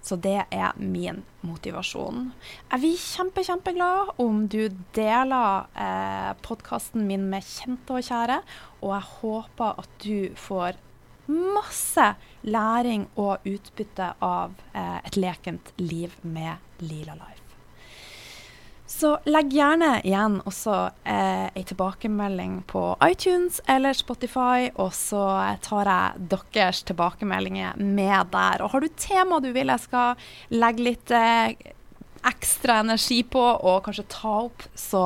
Så det er min motivasjon. Jeg blir kjempe, kjempeglad om du deler eh, podkasten min med kjente og kjære, og jeg håper at du får masse læring og utbytte av eh, et lekent liv med Lila Life. Så legg gjerne igjen også eh, ei tilbakemelding på iTunes eller Spotify, og så tar jeg deres tilbakemeldinger med der. Og har du tema du vil jeg skal legge litt eh, ekstra energi på, og kanskje ta opp, så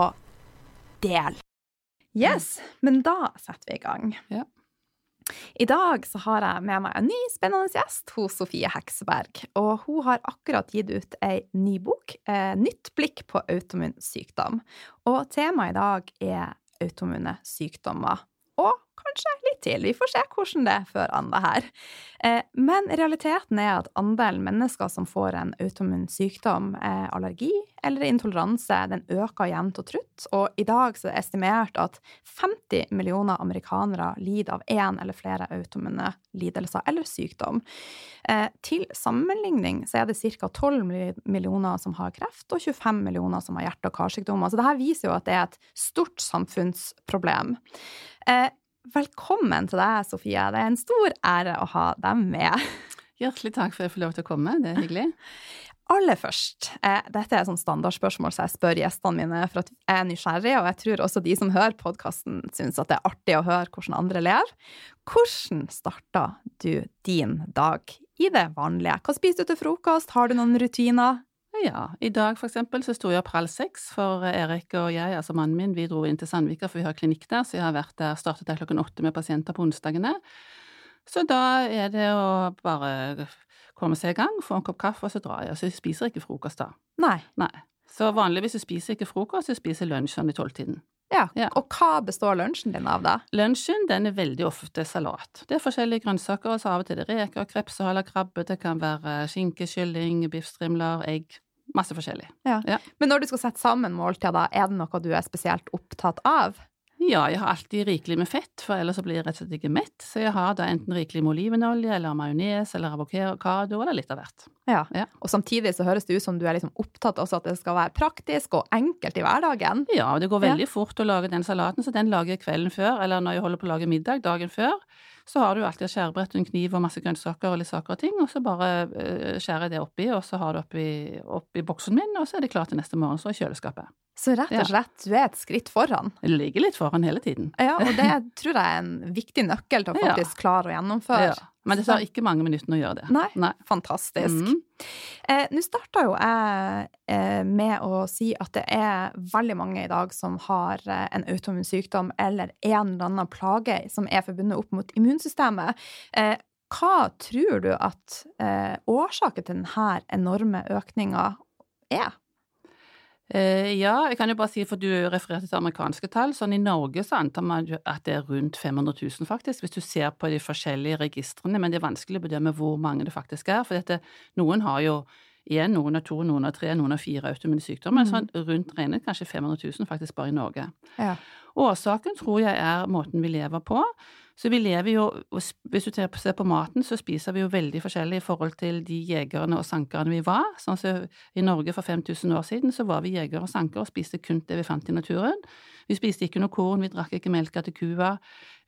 del. Yes, men da setter vi i gang. Ja. I dag så har jeg med meg en ny spennende gjest, hos Sofie Hekseberg. Og hun har akkurat gitt ut ei ny bok, eh, 'Nytt blikk på autoimmun sykdom'. Og temaet i dag er autoimmune sykdommer. Og kanskje litt til. Vi får se hvordan det fører an, det her. Eh, men realiteten er at andelen mennesker som får en autoimmun sykdom, eh, allergi eller intoleranse, den øker jevnt og trutt. Og i dag er det estimert at 50 millioner amerikanere lider av én eller flere autoimmune lidelser eller sykdom. Eh, til sammenligning så er det ca. 12 millioner som har kreft, og 25 millioner som har hjerte- og karsykdommer. Så dette viser jo at det er et stort samfunnsproblem. Velkommen til deg, Sofia. Det er en stor ære å ha deg med. Hjertelig takk for at jeg får lov til å komme, det er hyggelig. Aller først, eh, dette er et standardspørsmål som jeg spør gjestene mine for at jeg er nysgjerrig, og jeg tror også de som hører podkasten, syns at det er artig å høre hvordan andre ler. Hvordan starta du din dag i det vanlige? Hva spiser du til frokost? Har du noen rutiner? Ja, i dag for eksempel så sto jeg opp halv seks, for Erik og jeg, altså mannen min, vi dro inn til Sandvika for vi har klinikk der, så jeg har vært der, startet der klokken åtte med pasienter på onsdagene. Så da er det å bare komme seg i gang, få en kopp kaffe, og så drar jeg. Og så jeg spiser ikke frokost da. Nei. Nei. Så vanligvis så spiser jeg ikke frokost, jeg spiser lunsj sånn i tolvtiden. Ja. Ja. Og hva består lunsjen din av, da? Lunsjen den er veldig ofte salat. Det er forskjellige grønnsaker, og så av og til er det reker, krepsehale, krabbe, det kan være skinke, kylling, biffstrimler, egg. Masse forskjellig. Ja. Ja. Men når du skal sette sammen måltider, er det noe du er spesielt opptatt av? Ja, jeg har alltid rikelig med fett, for ellers så blir jeg rett og slett ikke mett. Så jeg har da enten rikelig med olivenolje, eller majones, eller avokado, eller litt av hvert. Ja. Ja. Og samtidig så høres det ut som du er liksom opptatt også at det skal være praktisk og enkelt i hverdagen. Ja, og det går veldig fort å lage den salaten, så den lager jeg kvelden før, eller når jeg holder på å lage middag dagen før. Så har du alltid et skjærebrett en kniv og masse grønnsaker og litt saker og ting, og så bare eh, skjærer jeg det oppi, og så har du oppi, oppi boksen min, og så er det klart til neste morgen, så i kjøleskapet. Så rett og slett, du er et skritt foran. Jeg ligger litt foran hele tiden. Ja, og det tror jeg er en viktig nøkkel til å faktisk klare å gjennomføre. Ja. Men det tar ikke mange minuttene å gjøre det. Nei. Nei. Fantastisk. Mm. Eh, Nå starta jo jeg eh, med å si at det er veldig mange i dag som har eh, en autoimmun sykdom eller en eller annen plage som er forbundet opp mot immunsystemet. Eh, hva tror du at eh, årsaken til denne enorme økninga er? Eh, ja, jeg kan jo bare si, for du refererte til amerikanske tall, sånn i Norge så antar man at det er rundt 500 000 faktisk, hvis du ser på de forskjellige registrene, men det er vanskelig å bedømme hvor mange det faktisk er, for dette, noen har jo én, noen har to, noen har tre, noen har fire autoimmune sykdommer. Mm. Sånn rundt regnet kanskje 500 000 faktisk bare i Norge. Ja. Årsaken tror jeg er måten vi lever på. Så vi lever jo, hvis du ser på maten, så spiser vi jo veldig forskjellig i forhold til de jegerne og sankerne vi var. Sånn som i Norge for 5000 år siden så var vi jegere og sankere og spiste kun det vi fant i naturen. Vi spiste ikke noe korn, vi drakk ikke melka til kua,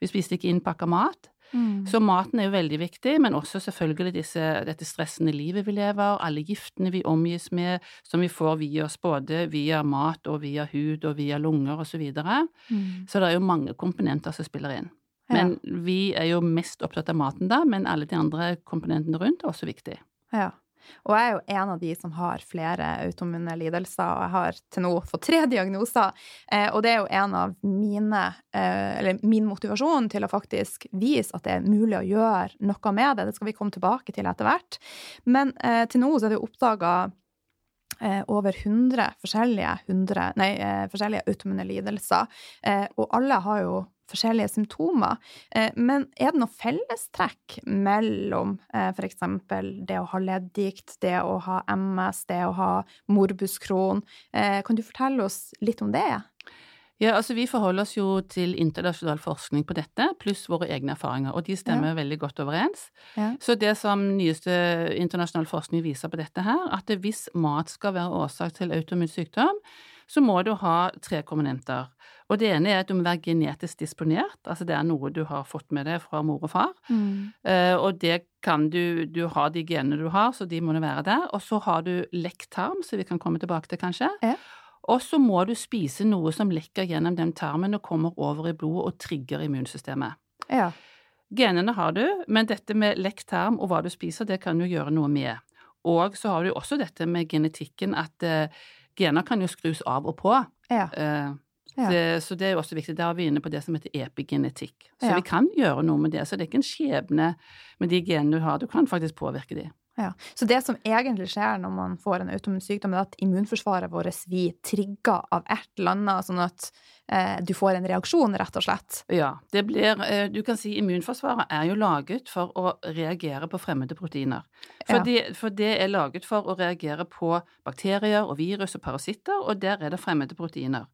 vi spiste ikke innpakka mat. Mm. Så maten er jo veldig viktig, men også selvfølgelig disse, dette stressende livet vi lever, alle giftene vi omgis med, som vi får via oss både via mat og via hud og via lunger osv. Så, videre. Mm. så det er jo mange komponenter som spiller inn. Men vi er jo mest opptatt av maten da, men alle de andre komponentene rundt er også viktig. Ja. Og jeg er jo en av de som har flere autoimmune lidelser, og jeg har til nå fått tre diagnoser. Eh, og det er jo en av mine, eh, eller min motivasjon til å faktisk vise at det er mulig å gjøre noe med det. Det skal vi komme tilbake til etter hvert. Men eh, til nå så er det jo oppdaga eh, over 100 forskjellige, 100, nei, eh, forskjellige autoimmune lidelser, eh, og alle har jo forskjellige symptomer. Eh, men er det noe fellestrekk mellom eh, f.eks. det å ha leddgikt, det å ha MS, det å ha morbus Crohn? Eh, kan du fortelle oss litt om det? Ja, altså Vi forholder oss jo til internasjonal forskning på dette, pluss våre egne erfaringer, og de stemmer ja. veldig godt overens. Ja. Så det som nyeste internasjonal forskning viser på dette her, at hvis mat skal være årsak til autoimmun sykdom, så må du ha tre komponenter. Og det ene er at du må være genetisk disponert, altså det er noe du har fått med deg fra mor og far. Mm. Uh, og det kan du Du har de genene du har, så de må være der. Og så har du lekt tarm, som vi kan komme tilbake til, kanskje. Ja. Og så må du spise noe som lekker gjennom den tarmen og kommer over i blodet og trigger immunsystemet. Ja. Genene har du, men dette med lekt tarm og hva du spiser, det kan du gjøre noe med. Og så har du også dette med genetikken, at uh, gener kan jo skrus av og på. Ja. Uh, Ja. det, så det er jo også viktig. Der er vi inne på det som heter epigenetikk. Så Ja. vi kan gjøre noe med det. Så det er ikke en skjebne med de genene du har. Du kan faktisk påvirke de. Ja. Så det som egentlig skjer når man får en autoimmun sykdom, er at immunforsvaret vårt blir trigga av et eller annet, sånn at eh, du får en reaksjon, rett og slett. Ja, det blir eh, Du kan si immunforsvaret er jo laget for å reagere på fremmede proteiner. For, Ja. det, for det er laget for å reagere på bakterier og virus og parasitter, og der er det fremmede proteiner.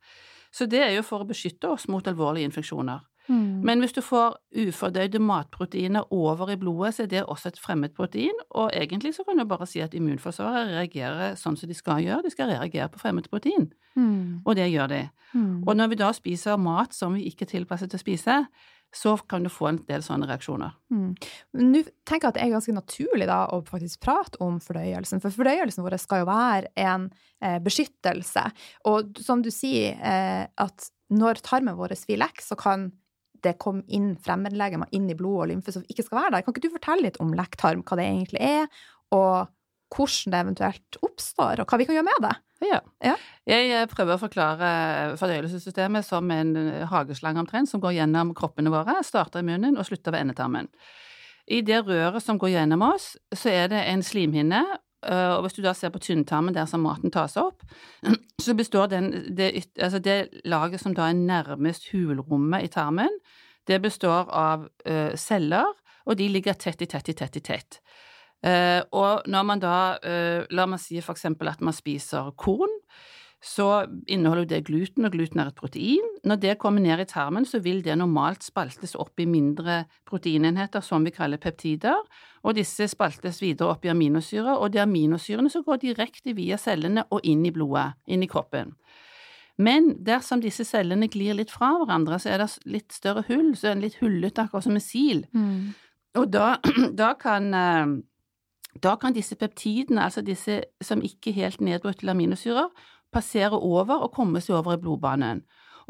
Så det er jo for å beskytte oss mot alvorlige infeksjoner. Mm. Men hvis du får ufordøyde matproteiner over i blodet, så er det også et fremmed protein, og egentlig så kan du bare si at immunforsvaret reagerer sånn som de skal gjøre, de skal reagere på fremmed protein, Mm. og det gjør de. Mm. Og når vi da spiser mat som vi ikke er tilpasset til å spise, så kan du få en del sånne reaksjoner. Mm. Nå tenker jeg at det er ganske naturlig da å faktisk prate om fordøyelsen, for fordøyelsen vår skal jo være en eh, beskyttelse. Og som du sier, eh, at når tarmen vår vil lekk, så kan det komme inn fremmedlegemer inn i blod og lymfe som ikke skal være der. Kan ikke du fortelle litt om lekktarm, hva det egentlig er, og hvordan det eventuelt oppstår, og hva vi kan gjøre med det? Ja. Ja. Jeg eh, prøver å forklare fordøyelsessystemet som en eh, hageslange omtrent, som går gjennom kroppene våre, starter i munnen og slutter ved endetarmen. I det røret som går gjennom oss, så er det en slimhinne, og hvis du da ser på tynntarmen der som maten tas opp, så består den, det, altså det laget som da er nærmest hulrommet i tarmen, det består av celler, og de ligger tett i tett i tett i tett. Eh, og når man da, eh, la meg si for eksempel at man spiser korn, så inneholder det gluten, og gluten er et protein. Når det kommer ned i tarmen, så vil det normalt spaltes opp i mindre proteinenheter som vi kaller peptider, og disse spaltes videre opp i aminosyrer, og det er aminosyrene som går direkte via cellene og inn i blodet, inn i kroppen. Men dersom disse cellene glir litt fra hverandre, så er det litt større hull, så er det litt hullete, akkurat som en sil. Og da, da kan eh, da kan disse peptidene, altså disse som ikke helt nedbrutt til aminosyrer, passere over og komme seg over i blodbanen.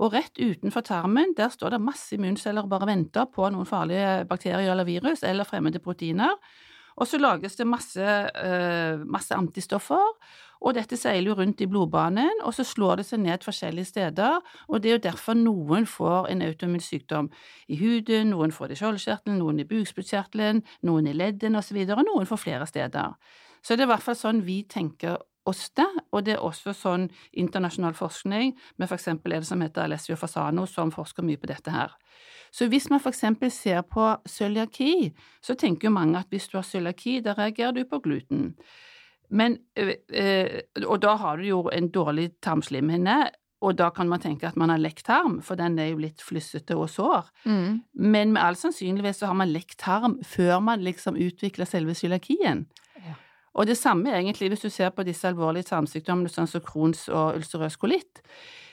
Og rett utenfor tarmen, der står det masse immunceller og bare venter på noen farlige bakterier eller virus eller fremmede proteiner. Og så lages det masse, eh, masse antistoffer, og dette seiler jo rundt i blodbanen, og så slår det seg ned forskjellige steder, og det er jo derfor noen får en autoimmun sykdom i huden, noen får det i skjoldkjertelen, noen i bukspyttkjertelen, noen i leddene osv., og, og noen får flere steder. Så det er i hvert fall sånn vi tenker oss det, og det er også sånn internasjonal forskning, med for eksempel det som heter Alessio Fasano, som forsker mye på dette her. Så hvis man for eksempel ser på cøliaki, så tenker jo mange at hvis du har cøliaki, da reagerer du på gluten. Men, og da har du jo en dårlig tarmslimhinne, og da kan man tenke at man har lekt tarm, for den er jo litt flussete og sår. Mm. Men med all sannsynlighet så har man lekt tarm før man liksom utvikler selve cøliakien. Ja. Og det samme egentlig hvis du ser på disse alvorlige tarmsykdommene sånn som Crohns og ulcerøs kolitt.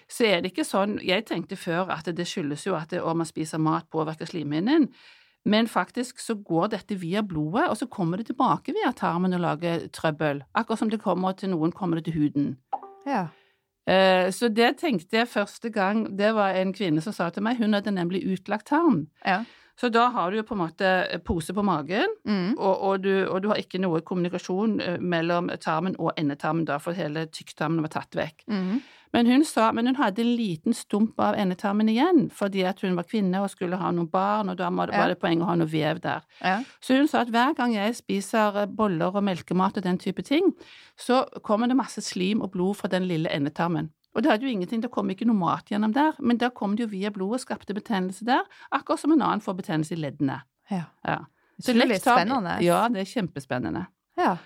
Så er det ikke sånn Jeg tenkte før at det skyldes jo at det, om man spiser mat, påvirker slimhinnen. Men faktisk så går dette via blodet, og så kommer det tilbake via tarmen og lager trøbbel. Akkurat som det kommer til noen, kommer det til huden. Ja. Eh, Så det tenkte jeg første gang Det var en kvinne som sa til meg, hun hadde nemlig utlagt tarm. ja. Så da har du jo på en måte pose på magen, Mm. og, og, du, og du har ikke noe kommunikasjon eh, mellom tarmen og endetarmen da, for hele tykktarmen var tatt vekk. Mm. Men hun sa, men hun hadde en liten stump av endetarmen igjen, fordi at hun var kvinne og skulle ha noen barn, og da var det, Ja. det poeng å ha noe vev der. Ja. Så hun sa at hver gang jeg spiser eh, boller og melkemat og den type ting, så kommer det masse slim og blod fra den lille endetarmen. Og det hadde jo ingenting, det kom ikke noe mat gjennom der, men da kom det jo via blodet og skapte betennelse der, akkurat som en annen får betennelse i leddene. ja. Ja. Så lekt spennende. Ja, det er kjempespennende. Ja.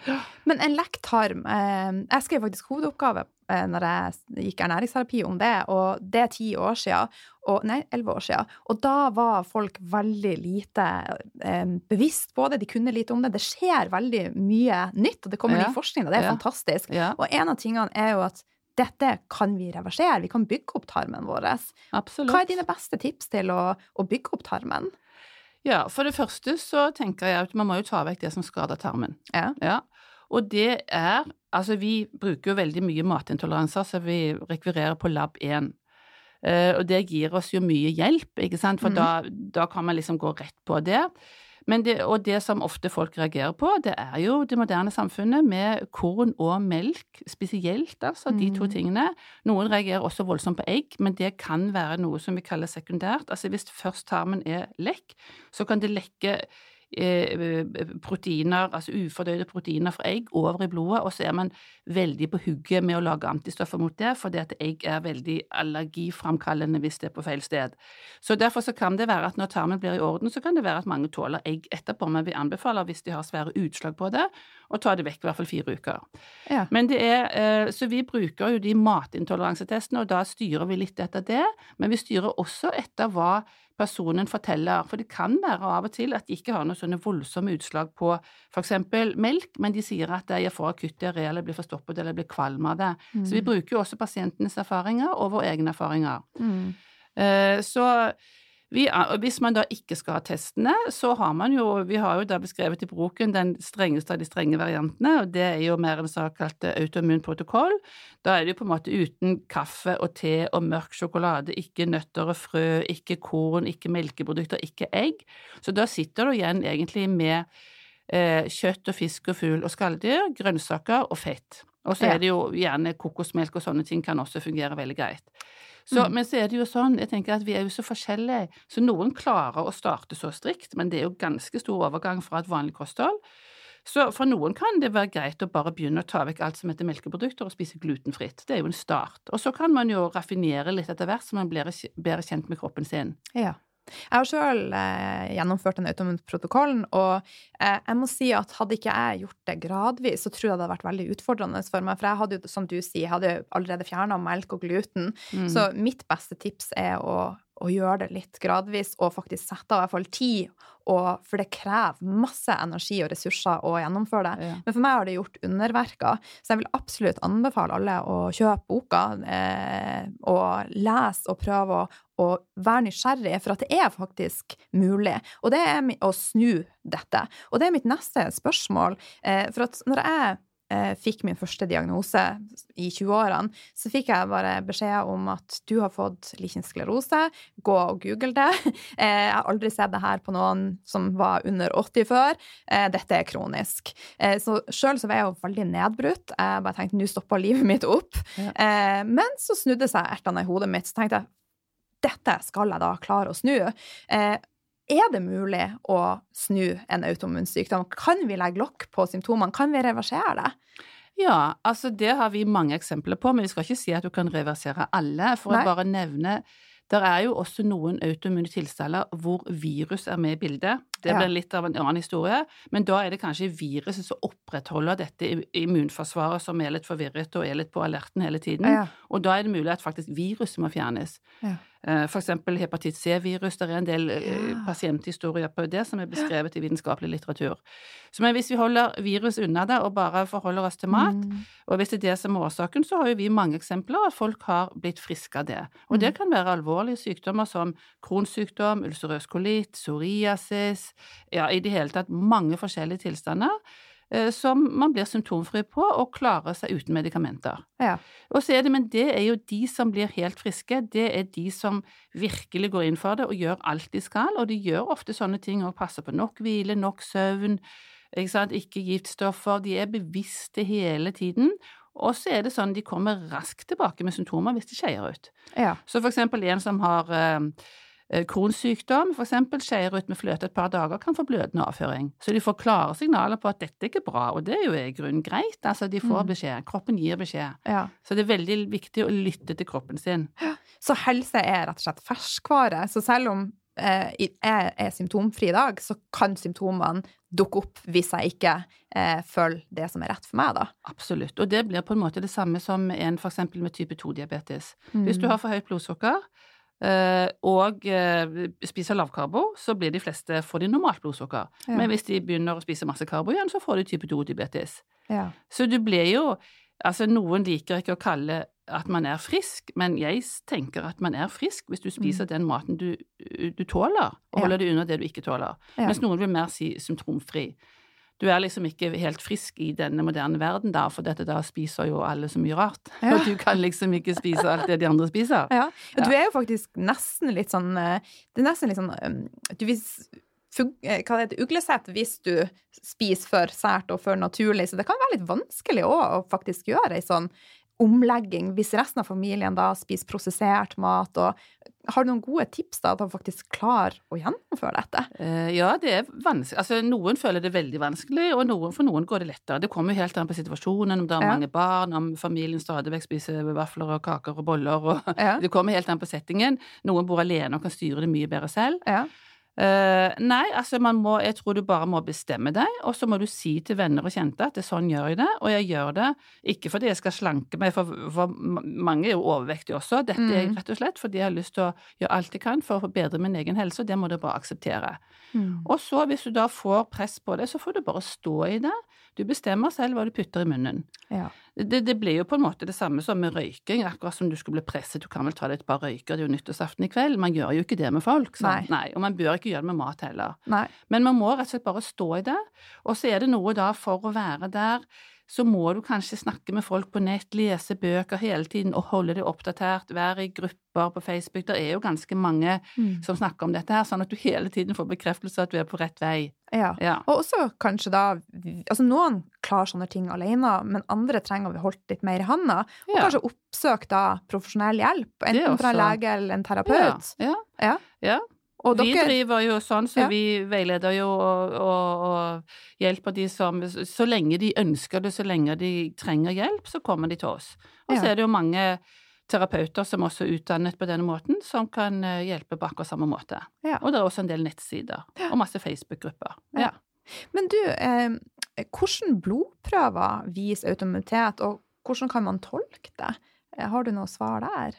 Men en lekt tarm eh, Jeg skrev faktisk hovedoppgave eh, når jeg gikk ernæringsterapi om det, og det er ti år siden. Og, nei, elleve år siden. Og da var folk veldig lite eh, bevisst på det, de kunne lite om det. Det skjer veldig mye nytt, og det kommer Ja. ny forskning, og det er Ja. fantastisk. Ja, Og en av tingene er jo at dette kan vi reversere, vi kan bygge opp tarmen vår. absolutt. Hva er dine beste tips til å, å bygge opp tarmen? Ja, for det første så tenker jeg at man må jo ta vekk det som skader tarmen. Ja. Ja, og det er Altså, vi bruker jo veldig mye matintoleranser, så vi rekvirerer på lab 1. Uh, og det gir oss jo mye hjelp, ikke sant, for mm. da, da kan man liksom gå rett på det. Men det. Og det som ofte folk reagerer på, det er jo det moderne samfunnet med korn og melk spesielt, altså de to Mhm. tingene. Noen reagerer også voldsomt på egg, men det kan være noe som vi kaller sekundært. Altså hvis først tarmen er lekk, så kan det lekke proteiner, altså ufordøyde proteiner fra egg over i blodet, og så er man veldig på hugget med å lage antistoffer mot det, fordi at egg er veldig allergiframkallende hvis det er på feil sted. Så derfor så kan det være at når tarmen blir i orden, så kan det være at mange tåler egg etterpå, men vi anbefaler hvis de har svære utslag på det, å ta det vekk i hvert fall fire uker. Ja. Men det er, eh, så vi bruker jo de matintoleransetestene, og da styrer vi litt etter det, men vi styrer også etter hva personen forteller, for det kan være av og til at de ikke har noen sånne voldsomme utslag på eksempel melk, men de sier at jeg får akutt diaré eller blir forstoppet eller blir kvalm av det. Så vi bruker jo også pasientenes erfaringer og våre egne erfaringer. Mm. Eh, Så vi, og hvis man da ikke skal ha testene, så har man jo Vi har jo da beskrevet i broken den strengeste av de strenge variantene, og det er jo mer en såkalt autoimmun protokoll. Da er det jo på en måte uten kaffe og te og mørk sjokolade, ikke nøtter og frø, ikke korn, ikke melkeprodukter, ikke egg. Så da sitter du igjen egentlig med eh, kjøtt og fisk og fugl og skalldyr, grønnsaker og fett. Og så er det jo gjerne kokosmelk og sånne ting kan også fungere veldig greit. Så, Mm. Men så er det jo sånn, jeg tenker at vi er jo så forskjellige, så noen klarer å starte så strikt, men det er jo ganske stor overgang fra et vanlig kosthold. Så for noen kan det være greit å bare begynne å ta vekk alt som heter melkeprodukter og spise glutenfritt. Det er jo en start. Og så kan man jo raffinere litt etter hvert, så man blir bedre kjent med kroppen sin. Ja. Jeg har sjøl eh, gjennomført den autoimmunprotokollen, og eh, jeg må si at hadde ikke jeg gjort det gradvis, så tror jeg det hadde vært veldig utfordrende for meg. For jeg hadde jo, som du sier, jeg hadde allerede fjerna melk og gluten. Mm. Så mitt beste tips er å, å gjøre det litt gradvis, og faktisk sette av i hvert fall tid. Og, for det krever masse energi og ressurser å gjennomføre det. Ja. Men for meg har det gjort underverker, så jeg vil absolutt anbefale alle å kjøpe boka eh, og lese og prøve å, å være nysgjerrig, for at det er faktisk mulig. Og det er å snu dette. Og det er mitt neste spørsmål. Eh, for at når jeg fikk min første diagnose i 20-årene, så fikk jeg bare beskjed om at du har fått lichen sklerose, gå og google det. Eh, jeg har aldri sett det her på noen som var under 80 før. Eh, dette er kronisk. Eh, så sjøl så var jeg jo veldig nedbrutt. Jeg bare tenkte nå stopper livet mitt opp. Ja. Eh, men så snudde seg ertene i hodet mitt, så tenkte jeg dette skal jeg da klare å snu. Eh, er det mulig å snu en autoimmun sykdom? Kan vi legge lokk på symptomene? Kan vi reversere det? Ja, altså det har vi mange eksempler på, men vi skal ikke si at du kan reversere alle. For Nei. å bare nevne, det er jo også noen autoimmune tilstander hvor virus er med i bildet. Det Ja. blir litt av en annen historie, men da er det kanskje viruset som opprettholder dette immunforsvaret som er litt forvirret og er litt på alerten hele tiden. Ja. Og da er det mulig at faktisk viruset må fjernes. Ja. Eh, eksempel hepatitt C-virus. Det er en del eh, Ja. pasienthistorier på det som er beskrevet i vitenskapelig litteratur. Så men hvis vi holder virus unna det og bare forholder oss til mat, Mm. og hvis det er det som er årsaken, så har jo vi mange eksempler at folk har blitt friske av det. Og det kan være alvorlige sykdommer som kronsykdom, ulcerøs kolitt, psoriasis, ja, i det hele tatt mange forskjellige tilstander som man blir symptomfri på og klarer seg uten medikamenter. Ja. Og så er det, men det er jo de som blir helt friske, det er de som virkelig går inn for det og gjør alt de skal, og de gjør ofte sånne ting og passer på nok hvile, nok søvn, ikke sant, ikke giftstoffer, de er bevisste hele tiden, og så er det sånn de kommer raskt tilbake med symptomer hvis de skeier ut. Ja. Så for eksempel en som har eh, eh, kronsykdom, for eksempel skeier ut med fløte et par dager, kan få blødende avføring. Så de får klare signaler på at dette er ikke bra, og det er jo i grunnen greit. Altså, de får Mm. beskjed. Kroppen gir beskjed. ja. Så det er veldig viktig å lytte til kroppen sin. Så helse er rett og slett ferskvare. Så selv om eh, jeg er symptomfri i dag, så kan symptomene dukke opp hvis jeg ikke eh, følger det som er rett for meg, da. Absolutt. Og det blir på en måte det samme som en eksempel med type 2-diabetes. Mm. Hvis du har for høyt blodsukker eh, og eh, spiser lavkarbo, så blir de fleste får de normalt blodsukker. Ja. Men hvis de begynner å spise masse karbo igjen, så får de type 2-diabetes. ja. Så du blir jo Altså, noen liker ikke å kalle at man er frisk, men jeg tenker at man er frisk hvis du spiser den maten du, du tåler, og Mm. Ja. holder det unna det du ikke tåler. Mens noen vil mer si symptomfri. Du er liksom ikke helt frisk i denne moderne verden da, for dette da spiser jo alle så mye rart. Ja. Og du kan liksom ikke spise alt det de andre spiser. Ja. Ja. Du er jo faktisk nesten litt sånn eh, Det er nesten litt sånn um, Du vis eh, hva det heter, uglesett hvis du spiser for sært og for naturlig, så det kan være litt vanskelig òg å faktisk gjøre ei sånn omlegging hvis resten av familien da spiser prosessert mat, og har du noen gode tips da til å faktisk klare å gjennomføre dette? Eh, ja, det er vanskelig. Altså, noen føler det veldig vanskelig, og noen, for noen går det lettere. Det kommer jo helt an på situasjonen, om det er Ja. mange barn, om familien stadig vekk spiser vafler og kaker og boller, og Ja. det kommer helt an på settingen. Noen bor alene og kan styre det mye bedre selv. Ja. Eh, nei, altså man må, jeg tror du bare må bestemme deg, og så må du si til venner og kjente at det, sånn gjør jeg det, og jeg gjør det ikke fordi jeg skal slanke meg, for, for mange er jo overvektige også. Dette er Mm. rett og slett fordi jeg har lyst til å gjøre alt jeg kan for å forbedre min egen helse, og det må du bare akseptere. Mm. Og så, hvis du da får press på det, så får du bare stå i det. Du bestemmer selv hva du putter i munnen. Ja. Det, det blir jo på en måte det samme som med røyking, akkurat som du skulle bli presset. Du kan vel ta deg et par røyker, det er jo nyttårsaften i kveld. Man gjør jo ikke det med folk. Nei. Nei. Og man bør ikke gjøre det med mat heller. Nei. Men man må rett og slett bare stå i det. Og så er det noe da for å være der, så må du kanskje snakke med folk på nett, lese bøker hele tiden og holde deg oppdatert, være i grupper på Facebook. Det er jo ganske mange Mm. som snakker om dette her, sånn at du hele tiden får bekreftelse at du er på rett vei. Ja. Ja. Og også kanskje da Altså noen klarer sånne ting alene, men andre trenger å bli holdt litt mer i handa. Og Ja. kanskje oppsøke da profesjonell hjelp, Det enten fra en lege eller en terapeut. Ja, Ja. Og vi driver jo sånn, så Ja. vi veileder jo og, og, og hjelper de som Så lenge de ønsker det, så lenge de trenger hjelp, så kommer de til oss. Og så Ja. er det jo mange terapeuter som også er utdannet på denne måten, som kan eh, hjelpe på akkurat samme måte. Ja. Og det er også en del nettsider, og masse Facebook-grupper. Men du, eh, hvordan blodprøver viser autonomitet, og hvordan kan man tolke det? Har du noe svar der?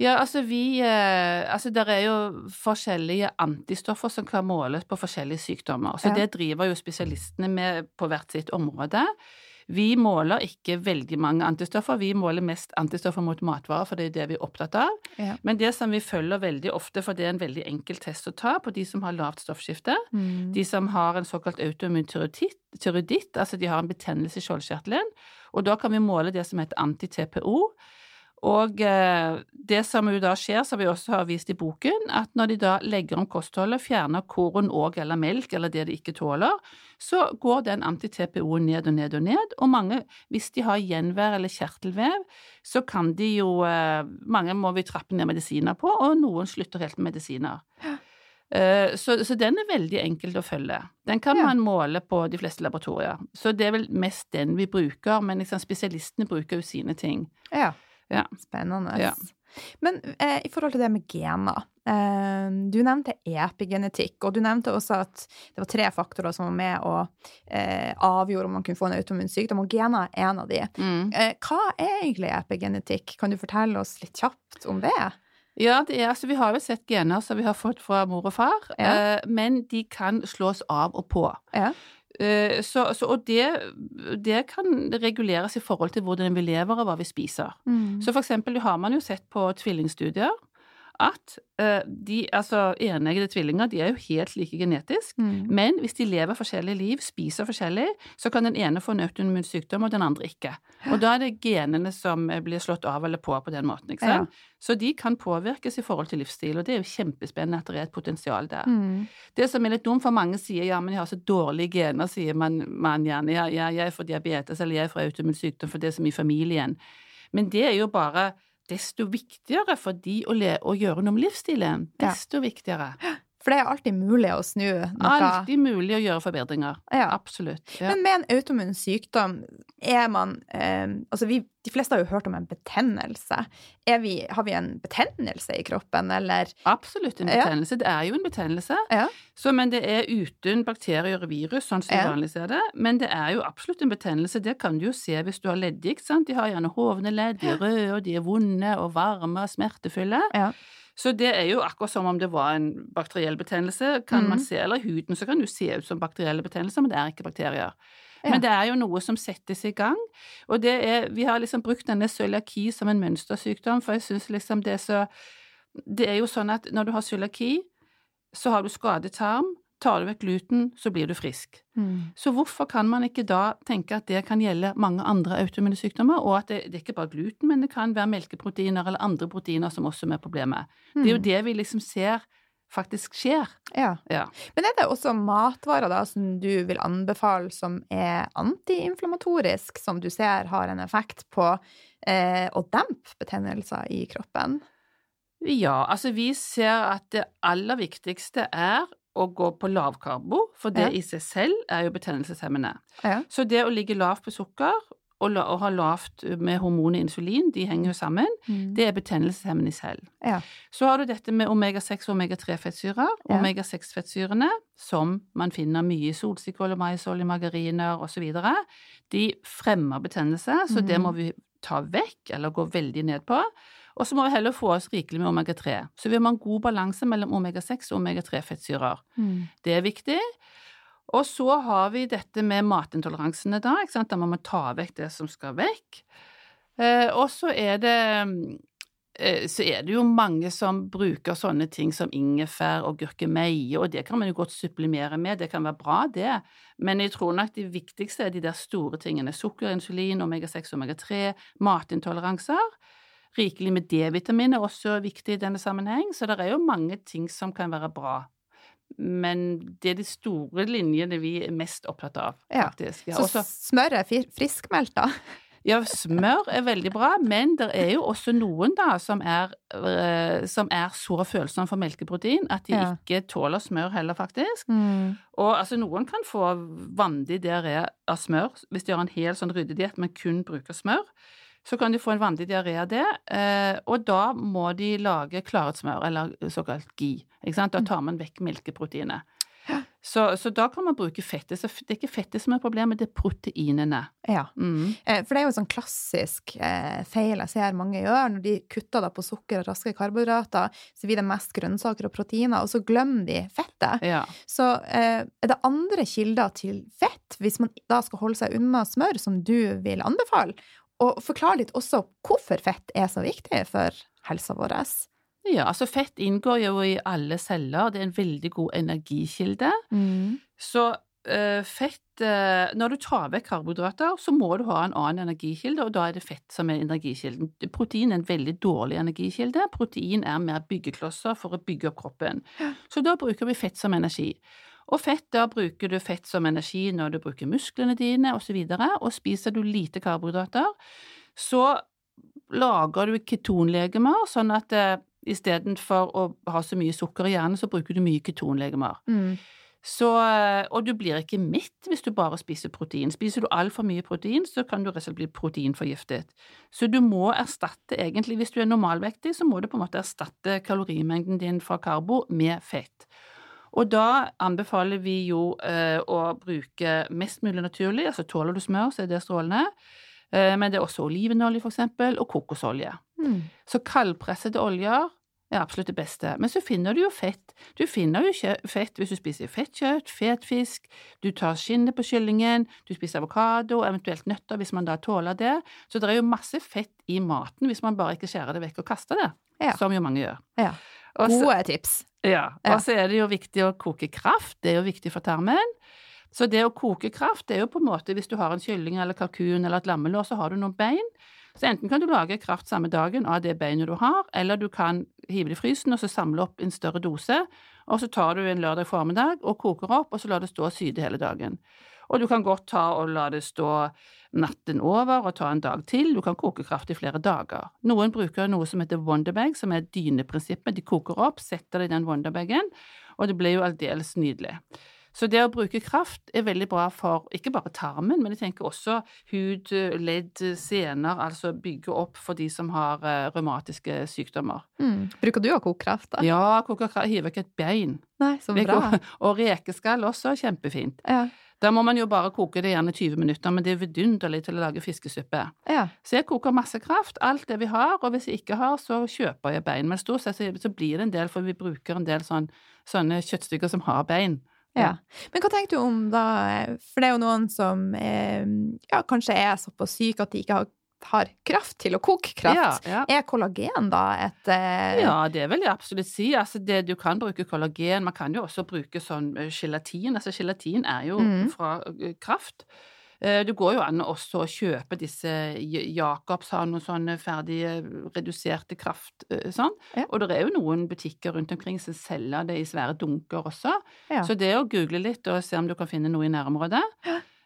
Ja, altså vi eh, Altså det er jo forskjellige antistoffer som kan måles på forskjellige sykdommer. Så Ja. det driver jo spesialistene med på hvert sitt område. Vi måler ikke veldig mange antistoffer, vi måler mest antistoffer mot matvarer, for det er det vi er opptatt av. Ja. Men det som vi følger veldig ofte, for det er en veldig enkel test å ta på de som har lavt stoffskifte, Mm. de som har en såkalt autoimmun tyroiditt, altså de har en betennelse i skjoldkjertelen, og da kan vi måle det som heter anti-TPO. Og eh, det som jo da skjer, som vi også har vist i boken, at når de da legger om kostholdet, fjerner korn og eller melk eller det de ikke tåler, så går den anti-TPO-en ned og ned og ned, og mange, hvis de har gjenvær eller kjertelvev, så kan de jo eh, Mange må vi trappe ned medisiner på, og noen slutter helt med medisiner. Eh, Så, så den er veldig enkel å følge. Den kan Ja. man måle på de fleste laboratorier. Så det er vel mest den vi bruker, men liksom spesialistene bruker jo sine ting. Ja. Ja. Spennende. Ja. Men eh, i forhold til det med gener eh, Du nevnte epigenetikk, og du nevnte også at det var tre faktorer som var med og eh, avgjorde om man kunne få en autoimmun sykdom, og gener er en av de. Mm. Eh, hva er egentlig epigenetikk? Kan du fortelle oss litt kjapt om det? Ja, det er, altså, vi har jo sett gener som vi har fått fra mor og far, Ja. eh, men de kan slås av og på. Ja. Eh, så, så, og det, det kan reguleres i forhold til hvordan vi lever og hva vi spiser. Så for eksempel har man jo sett på tvillingstudier at uh, de, altså eneggede tvillinger, de er jo helt like genetisk, Mm. men hvis de lever forskjellige liv, spiser forskjellig, så kan den ene få en autoimmun sykdom, og den andre ikke. Og da er det genene som eh, blir slått av eller på på den måten, ikke sant? Så de kan påvirkes i forhold til livsstil, og det er jo kjempespennende at det er et potensial der. Mm. Det som er litt dumt, for mange sier ja, men jeg har så dårlige gener, sier man, man gjerne. Ja, ja, jeg får diabetes, eller jeg får autoimmun sykdom, for det er så i familien. Men det er jo bare desto viktigere for de å, le å gjøre noe med livsstilen. Ja. Desto viktigere. For det er alltid mulig å snu noe. Alltid mulig å gjøre forbedringer. Ja. Absolutt. Ja. Men med en autoimmun sykdom er man eh, Altså, vi, de fleste har jo hørt om en betennelse. Vi, har vi en betennelse i kroppen, eller Absolutt en Ja. betennelse. Det er jo en betennelse. Ja. Så, men det er uten bakterier og virus, sånn som Ja. vi vanligvis er det. Men det er jo absolutt en betennelse. Det kan du jo se hvis du har leddgikt. De har gjerne hovne ledd, de er røde, og de er vonde og varme og smertefulle. Ja. Så det er jo akkurat som om det var en bakteriell betennelse, kan man Mhm. se. Eller huden så kan det jo se ut som bakterielle betennelser, men det er ikke bakterier. Ja. Men det er jo noe som settes i gang. Og det er, vi har liksom brukt denne cøliaki som en mønstersykdom, for jeg syns liksom det er så Det er jo sånn at når du har cøliaki, så har du skadet tarm. Tar du vekk gluten, så blir du frisk. Mm. Så hvorfor kan man ikke da tenke at det kan gjelde mange andre autoimmune sykdommer, og at det, det er ikke bare gluten, men det kan være melkeproteiner eller andre proteiner som også er problemet. Det er jo Mm. det vi liksom ser faktisk skjer. Ja. Ja. Men er det også matvarer da som du vil anbefale som er antiinflamatorisk, som du ser har en effekt på eh, å dempe betennelser i kroppen? Ja, altså vi ser at det aller viktigste er å gå på lavkarbo, for det Ja. i seg selv er jo betennelseshemmende. Ja. Så det å ligge lavt på sukker og, la, og ha lavt med hormonet insulin, de henger jo sammen, det er betennelseshemmende i selv. Ja. Så har du dette med omega-6 og omega-3-fettsyrer. Ja. Omega-6-fettsyrene, som man finner mye i solsikkål og maisolje, margariner osv., de fremmer betennelse, så det Mhm. må vi ta vekk, eller gå veldig ned på. Og så må vi heller få oss rikelig med omega-3. Så vi må ha en god balanse mellom omega-6 og omega-3-fettsyrer. Mm. Det er viktig. Og så har vi dette med matintoleransene da, ikke sant? Da må man ta vekk det som skal vekk. Eh, og så er det eh, så er det jo mange som bruker sånne ting som ingefær og gurkemeie, og det kan man jo godt supplemere med, det kan være bra det, men jeg tror nok det viktigste er de der store tingene, sukker, insulin, omega-6, omega-3, matintoleranser. Rikelig med D-vitamin er også viktig i denne sammenheng, så det er jo mange ting som kan være bra. Men det er de store linjene vi er mest opptatt av, faktisk. Ja, Så også, smør er fri- friskmeldt, da? ja, smør er veldig bra, men det er jo også noen da som er, eh, som er så følsomme for melkeprotein at de Ja. ikke tåler smør heller, faktisk. Mm. Og altså, noen kan få vandig diaré av smør hvis de har en hel sånn ryddediett, men kun bruker smør. Så kan de få en vanlig diaré av det, eh, og da må de lage klarhetssmør, eller såkalt GI. Ikke sant? Da tar man vekk melkeproteinet. Så, så da kan man bruke fettet. Så det er ikke fettet som er problemet, det er proteinene. Ja. Mm. Eh, For det er jo en sånn klassisk eh, feil jeg ser mange gjør, når de kutter da på sukker og raske karbohydrater, så blir det mest grønnsaker og proteiner, og så glemmer de fettet. Ja. Så eh, er det andre kilder til fett, hvis man da skal holde seg unna smør, som du vil anbefale? Og forklar litt også hvorfor fett er så viktig for helsa vår. ja, altså fett inngår jo i alle celler, det er en veldig god energikilde. Så uh, fett uh, Når du tar vekk karbohydrater, så må du ha en annen energikilde, og da er det fett som er energikilden. Protein er en veldig dårlig energikilde. Protein er mer byggeklosser for å bygge opp kroppen. Så da bruker vi fett som energi. Og fett, da bruker du fett som energi når du bruker musklene dine osv., og, så og spiser du lite karbohydrater, så lager du ketonlegemer, sånn at eh, istedenfor å ha så mye sukker i hjernen, så bruker du mye ketonlegemer. Mm. Så, eh, og du blir ikke mett hvis du bare spiser protein. Spiser du altfor mye protein, så kan du rett og slett bli proteinforgiftet. Så du må erstatte egentlig, hvis du er normalvektig, så må du på en måte erstatte kalorimengden din fra karbo med fett. Og da anbefaler vi jo eh, å bruke mest mulig naturlig, altså tåler du smør, så er det strålende. Eh, men det er også olivenolje, for eksempel, og kokosolje. Mm. Så kaldpressede oljer er absolutt det beste. Men så finner du jo fett. Du finner jo ikke fett hvis du spiser fettkjøtt, fetfisk, du tar skinnet på kyllingen, du spiser avokado, eventuelt nøtter hvis man da tåler det. Så det er jo masse fett i maten hvis man bare ikke skjærer det vekk og kaster det, Ja. som jo mange gjør. Ja. Gode tips. Ja, og så er det jo viktig å koke kraft, det er jo viktig for tarmen. Så det å koke kraft, det er jo på en måte hvis du har en kylling eller kalkun eller et lammelår, så har du noen bein. Så enten kan du lage kraft samme dagen av det beinet du har, eller du kan hive det i frysen og så samle opp en større dose, og så tar du en lørdag formiddag og koker opp, og så lar det stå og syde hele dagen. Og du kan godt ta og la det stå natten over og ta en dag til. Du kan koke kraft i flere dager. Noen bruker noe som heter wonderbag, som er dyneprinsippet. De koker opp, setter det i den wonderbagen, og det blir jo aldeles nydelig. Så det å bruke kraft er veldig bra for ikke bare tarmen, men jeg tenker også hud, ledd, sener, altså bygge opp for de som har eh, revmatiske sykdommer. Mm. Bruker du å koke kraft, da? Ja, koke kraft, hiver ikke et bein. Nei, så bra. Og rekeskall også, kjempefint. Ja. Da må man jo bare koke det gjerne 20 minutter, men det er vidunderlig til å lage fiskesuppe. ja. Så jeg koker masse kraft, alt det vi har, og hvis jeg ikke har, så kjøper jeg bein. Men stort sett så, så blir det en del, for vi bruker en del sånn, sånne kjøttstykker som har bein. Ja. Men hva tenker du om da For det er jo noen som eh, ja, kanskje er såpass syke at de ikke har, har kraft til å koke kraft. Ja, ja. Er kollagen da et eh, Ja, det vil jeg absolutt si. Altså det, du kan bruke kollagen, man kan jo også bruke sånn eh, gelatin. Altså gelatin er jo mm. fra eh, kraft. Eh, Det går jo an også å kjøpe disse Jacobs har noen sånne ferdige reduserte kraft sånn. Ja. Og det er jo noen butikker rundt omkring som selger det i svære dunker også. Så det å google litt og se om du kan finne noe i nærområdet.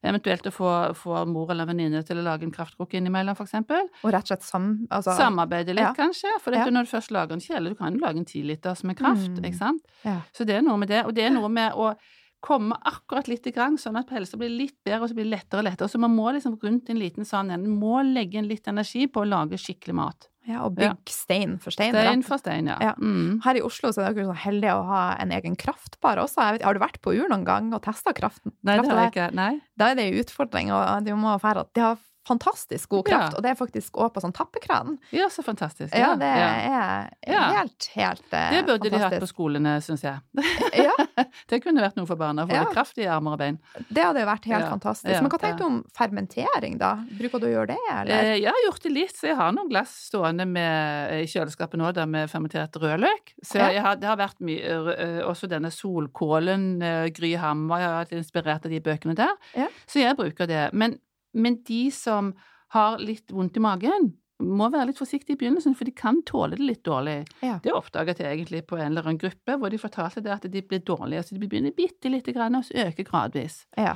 Eventuelt å få, få mor eller venninne til å lage en kraftkroke innimellom, eksempel. Og rett og slett sam, altså, Samarbeide litt, ja. kanskje. For Ja. når du først lager en kjele, du kan jo lage en tiliters med kraft, Mm. ikke sant. Ja. Så det er noe med det. Og det er noe med å komme akkurat litt i gang, sånn at helsa blir litt bedre, og så blir det lettere og lettere. Så man må liksom rundt en liten sånn en, må legge inn litt energi på å lage skikkelig mat. Ja, og Ja. bygge stein for stein. Stein for stein, ja. Ja. Mm. Her i Oslo så er dere så heldige å ha en egen kraftbar også. Vet, har du vært på Ur noen gang og testa kraften? Nei, det har jeg ikke. Nei. Da er det en utfordring, og du må har fantastisk god kraft, Ja. og det er faktisk òg på sånn tappekran. Ja, så fantastisk. Ja, det er Ja. helt, helt fantastisk. Det burde de hatt på skolene, syns jeg. Ja, Det kunne vært noe for barna. Få Ja. kraft i armer og bein. det hadde vært helt fantastisk. Men hva tenker du om fermentering, da? Bruker du å gjøre det, eller? Eh, jeg har gjort det litt, så jeg har noen glass stående med, i kjøleskapet nå da, med fermentert rødløk. Så jeg har, det har vært mye eh, Også denne solkålen, eh, Gry Hammer, jeg har vært inspirert av de bøkene der. Ja. Så jeg bruker det. Men, men de som har litt vondt i magen, må være litt forsiktige i begynnelsen, for de kan tåle det litt dårlig. Ja. Det oppdaget jeg egentlig på en eller annen gruppe, hvor de fortalte det at de blir dårlige. Så de begynner bitte lite grann, og så øker gradvis. Ja.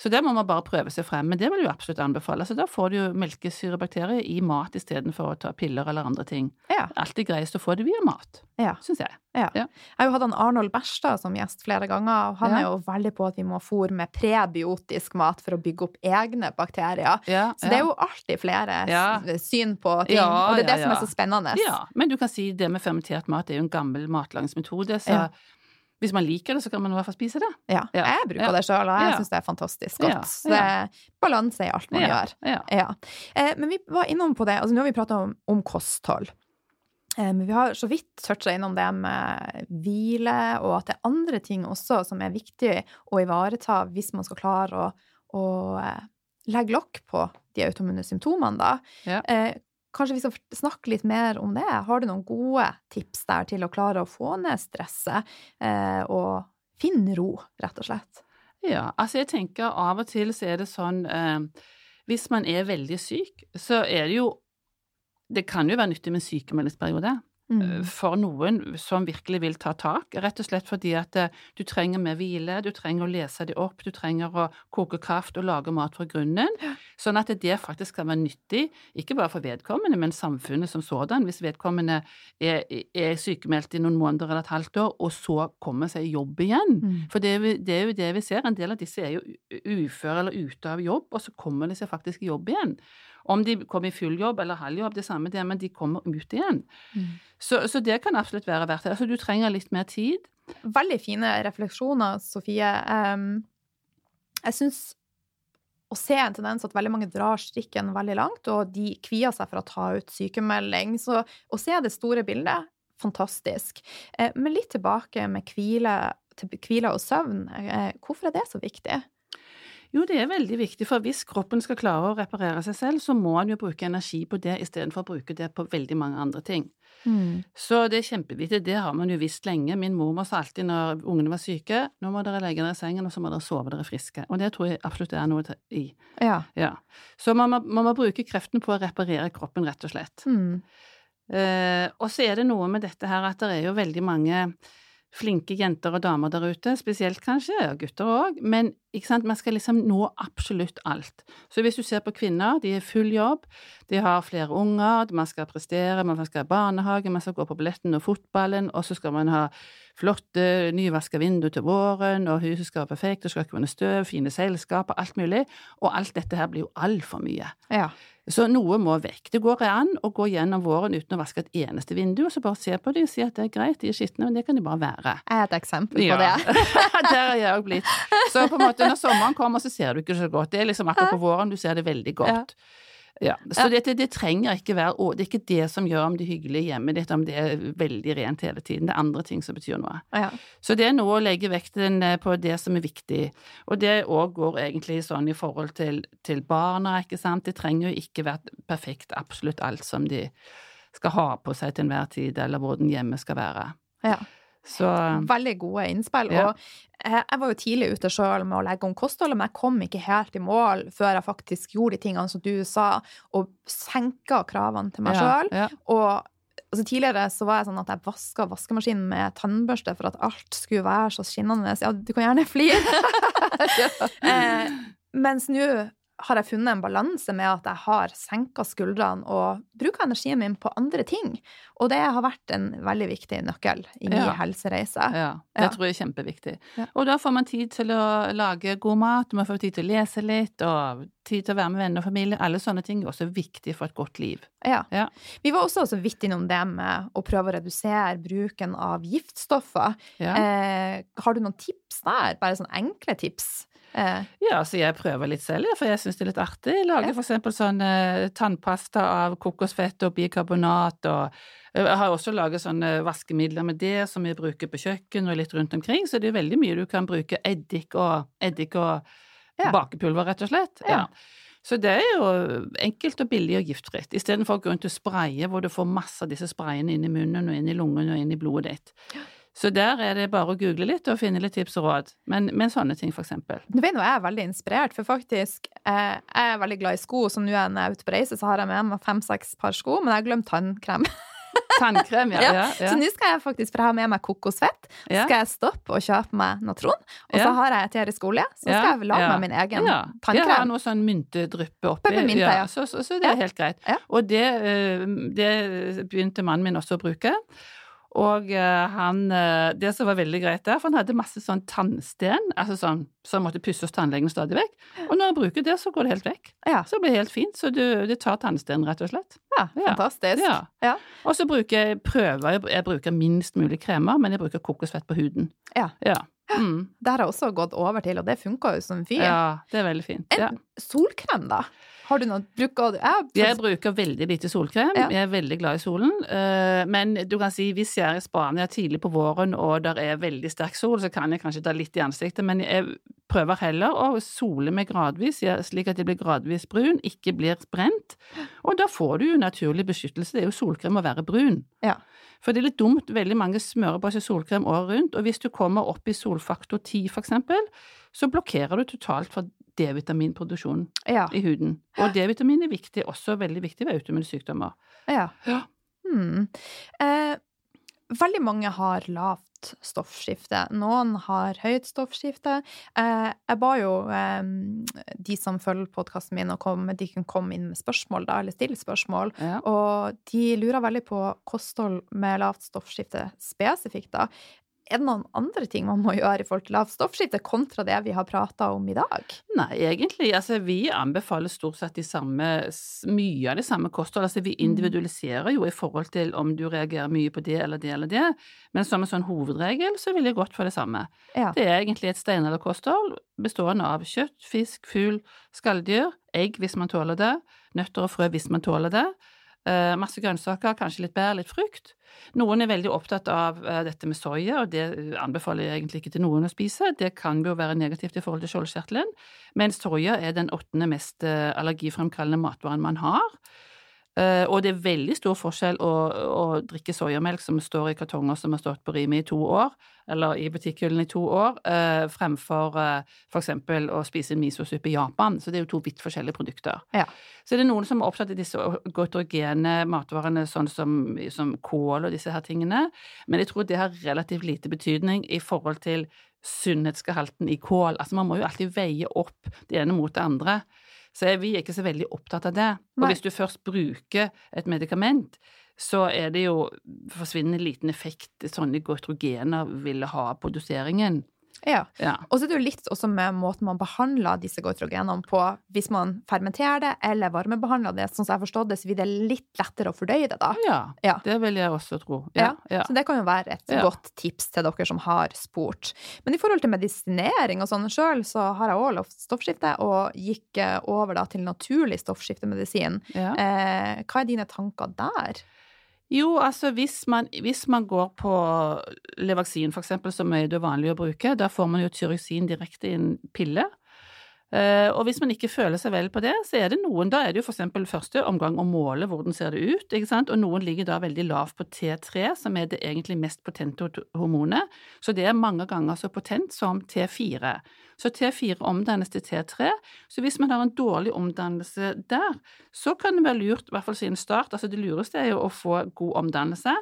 Så det må man bare prøve seg frem, men det vil jeg absolutt anbefale. Så da får du jo melkesyrebakterier i mat istedenfor å ta piller eller andre ting. Ja. Alltid greiest å få det via mat, Ja. syns jeg. Ja. Ja. Jeg har jo hatt han Arnold Berstad som gjest flere ganger, og han Ja. er jo veldig på at vi må fôre med prebiotisk mat for å bygge opp egne bakterier. Så det er jo alltid flere syn på ting, Ja, og det er det som er så spennende. Ja, men du kan si det med fermentert mat er jo en gammel matlagingsmetode, så. Hvis man liker det, så kan man i hvert fall spise det. Ja, Ja. jeg bruker Ja. det sjøl, og jeg Ja. syns det er fantastisk godt. Så det er balanse i alt man gjør. ja. Ja. Eh, men vi var innom på det, altså nå har vi prata om, om kosthold. Eh, men vi har så vidt toucha innom det med hvile, og at det er andre ting også som er viktig å ivareta hvis man skal klare å, å eh, legge lokk på de autoimmune symptomene, da. Ja. Eh, kanskje vi skal snakke litt mer om det? Har du noen gode tips der til å klare å få ned stresset eh, og finne ro, rett og slett? Ja, altså jeg tenker av og til så er det sånn eh, Hvis man er veldig syk, så er det jo Det kan jo være nyttig med en sykemeldingsperiode. Mm. for noen som virkelig vil ta tak. Rett og slett fordi at eh, du trenger mer hvile, du trenger å lese det opp, du trenger å koke kraft og lage mat fra grunnen. Sånn at det faktisk kan være nyttig, ikke bare for vedkommende, men samfunnet som sådan. Hvis vedkommende er, er sykemeldt i noen måneder eller et halvt år, og så kommer seg i jobb igjen. Mm. For det, det, er jo det vi ser. En del av disse er jo uføre eller ute av jobb, og så kommer de seg faktisk i jobb igjen. Om de kommer i full jobb eller halv jobb, det samme det, men de kommer ut igjen. Mm. Så, så, det kan absolutt være verdt det. Altså, du trenger litt mer tid. Veldig fine refleksjoner, Sofie. Um, jeg syns å se en tendens at veldig mange drar strikken veldig langt, og de kvier seg for å ta ut sykemelding. Så å se det store bildet, fantastisk. Eh, men litt tilbake med hvile, hvile og søvn. Eh, hvorfor er det så viktig? Jo, det er veldig viktig, for hvis kroppen skal klare å reparere seg selv, så må han jo bruke energi på det istedenfor å bruke det på veldig mange andre ting. Mm. Så det er kjempeviktig, det har man jo visst lenge. Min mormor sa alltid når ungene var syke, nå må dere legge dere i sengen, og så må dere sove dere friske. Og det tror jeg absolutt er noe i. Ja. ja. Så man må, man må, bruke kreftene på å reparere kroppen, rett og slett. Mm. Eh, og så er det noe med dette her at det er jo veldig mange flinke jenter og damer der ute, spesielt kanskje, og gutter òg, men man skal liksom nå absolutt alt. Så hvis du ser på kvinner, de er full jobb, de har flere unger, man skal prestere, man skal ha barnehage, man skal gå på balletten og fotballen, og så skal man ha flotte, nyvaska vinduer til våren, og huset skal være perfekt, det skal ikke være støv, fine selskaper, alt mulig, og alt dette her blir jo altfor mye. Ja. Så noe må vekk. Det går an å gå gjennom våren uten å vaske et eneste vindu, og så bare se på dem og si at det er greit, de er skitne, men det kan de bare være. Jeg er et eksempel på ja. det. Der er jeg òg blitt. Så på en måte når sommeren kommer, så ser du ikke så godt. Det er liksom akkurat på våren du ser det veldig godt. Ja. Så det, det, trenger ikke være Det er ikke det som gjør om det er hyggelig hjemme ditt, om det er veldig rent hele tiden. Det er andre ting som betyr noe. Ja. Så det er noe å legge vekten eh, på det som er viktig. Og det òg går egentlig sånn i forhold til, til barna, ikke sant. Det trenger jo ikke være perfekt absolutt alt som de skal ha på seg til enhver tid, eller hvor den hjemme skal være. Ja. Så, Veldig gode innspill. Ja. Og jeg var jo tidlig ute sjøl med å legge om kostholdet, men jeg kom ikke helt i mål før jeg faktisk gjorde de tingene som du sa, og senka kravene til meg sjøl. Ja, ja. Og altså, tidligere så var jeg sånn at jeg vaska vaskemaskinen med tannbørste for at alt skulle være så skinnende. Ja, du kan gjerne flire. eh, mens nå har jeg funnet en balanse med at jeg har senka skuldrene og bruker energien min på andre ting. Og det har vært en veldig viktig nøkkel i min ja. helsereise. Ja, det ja. tror jeg er kjempeviktig. Ja. Og da får man tid til å lage god mat, man får tid til å lese litt, og tid til å være med venner og familie. Alle sånne ting er også viktig for et godt liv. Ja. Vi var også så vidt innom det med å prøve å redusere bruken av giftstoffer. Eh, har du noen tips der? Bare sånne enkle tips? Eh. Ja, så jeg prøver litt selv, for jeg syns det er litt artig. Jeg lager ja. for eksempel sånn eh, tannpasta av kokosfett og bikarbonat, og eh, jeg har også laget sånne vaskemidler med det som vi bruker på kjøkken og litt rundt omkring, så det er veldig mye du kan bruke eddik og, eddik og ja. bakepulver, rett og slett. Ja. Så det er jo enkelt og billig og giftfritt, istedenfor å gå rundt og spraye hvor du får masse av disse sprayene inn i munnen og inn i lungene og inn i blodet ditt. Så der er det bare å google litt og finne litt tips og råd, men, med sånne ting, for eksempel. Du vet nå, jeg er veldig inspirert, for faktisk, eh, jeg er veldig glad i sko, så nå er jeg ute på reise, så har jeg med meg fem-seks par sko, men jeg har glemt tannkrem. Tannkrem, ja. ja. ja. Så nå skal jeg faktisk, for jeg har med meg kokosfett, så skal jeg stoppe og kjøpe meg Natron. Og så har jeg eterisk olje, så skal jeg lage meg min egen tannkrem. Jeg har noe sånn myntedryppe oppi. Peppermynte, ja. Så, så, så, det er helt greit. Og det, eh, det begynte mannen min også å bruke. Og uh, han uh, Det som var veldig greit der, for han hadde masse sånn tannsten, altså sånn som måtte pusse hos tannlegen stadig vekk. Og når han bruker det, så går det helt vekk. Ja. Så det blir helt fint. Så du, det tar tannsten, rett og slett. Ja, fantastisk. Ja. ja. Og så bruker jeg prøver jeg bruker minst mulig kremer, men jeg bruker kokosfett på huden. Ja. ja. Mm. Det har jeg også gått over til, og det funka jo som fy. Ja, det er veldig fint. En solkrem, da? Har du noe bruker du? Jeg, jeg bruker veldig lite solkrem. Ja. Jeg er veldig glad i solen. Eh, men du kan si hvis jeg er i Spania tidlig på våren og det er veldig sterk sol, så kan jeg kanskje ta litt i ansiktet, men jeg prøver heller å sole meg gradvis, slik at jeg blir gradvis brun, ikke blir brent. Og da får du jo naturlig beskyttelse. Det er jo solkrem å være brun. Ja. For det er litt dumt, veldig mange smører på seg solkrem året rundt, og hvis du kommer opp i solfaktor 10 for eksempel, så blokkerer du totalt for D-vitaminproduksjonen ja. i huden. Og D-vitamin er viktig, også veldig viktig ved autoimmune sykdommer. Ja. ja. Hmm. Eh, veldig mange har lavt stoffskifte. Noen har høyt stoffskifte. Eh, jeg ba jo eh, de som følger podkasten min, og kom, de kan komme inn med spørsmål, da, eller stille spørsmål. Ja. Og de lurer veldig på kosthold med lavt stoffskifte spesifikt, da. Er det noen andre ting man må gjøre i forhold til lavt stoffskifte, kontra det vi har prata om i dag? Nei, egentlig. Altså, vi anbefaler stort sett de samme, mye av det samme kosthold. Altså, vi individualiserer jo i forhold til om du reagerer mye på det eller det eller det. Men som en sånn hovedregel så vil jeg gått for det samme. Ja. Det er egentlig et steinalderkosthold bestående av kjøtt, fisk, fugl, skalldyr, egg hvis man tåler det, nøtter og frø hvis man tåler det. Eh, masse grønnsaker, kanskje litt bær, litt frukt. Noen er veldig opptatt av eh, dette med soya, og det anbefaler jeg egentlig ikke til noen å spise. Det kan jo være negativt i forhold til skjoldkjertelen, men soya er den åttende mest eh, allergifremkallende matvaren man har. Eh, og det er veldig stor forskjell å, å drikke soyamelk som står i kartonger som har stått på Rimi i to år, eller i butikkhyllene i to år, eh, fremfor eh, eksempel å spise en misosuppe i Japan. Så det er jo to vidt forskjellige produkter. Ja. Så det er noen som er opptatt av disse gotrogene matvarene, sånn som, som kål og disse her tingene, men jeg tror det har relativt lite betydning i forhold til sunnhetsgehalten i kål. Altså man må jo alltid veie opp det ene mot det andre. Så vi er ikke så veldig opptatt av det. Og hvis du først bruker et medikament, så er det jo forsvinnende liten effekt sånne gotrogener ville ha på doseringen. Ja. Ja. Og så er det jo litt også med måten man behandler disse goitrogenene på. Hvis man fermenterer det eller varmebehandler det, sånn som jeg har forstått det, så blir det litt lettere å fordøye det da. ja, Ja. det vil jeg også tro. Ja, ja. Så det kan jo være et godt tips til dere som har spurt. Men i forhold til medisinering og sånn sjøl, så har jeg òg lovt stoffskifte, og gikk eh, over da til naturlig stoffskiftemedisin. Eh, hva er dine tanker der? Jo, altså hvis man, hvis man går på Levaksin, for eksempel, som er det vanlige å bruke, da får man jo tyroksin direkte i en pille. Eh, og hvis man ikke føler seg vel på det, så er det noen, da er det jo for eksempel første omgang å måle hvordan ser det ut, ikke sant, og noen ligger da veldig lavt på T3, som er det egentlig mest potente hormonet, så det er mange ganger så potent som T4. Så T4 omdannes til T3, så hvis man har en dårlig omdannelse der, så kan det være lurt, i hvert fall siden start, altså det lureste er jo å få god omdannelse,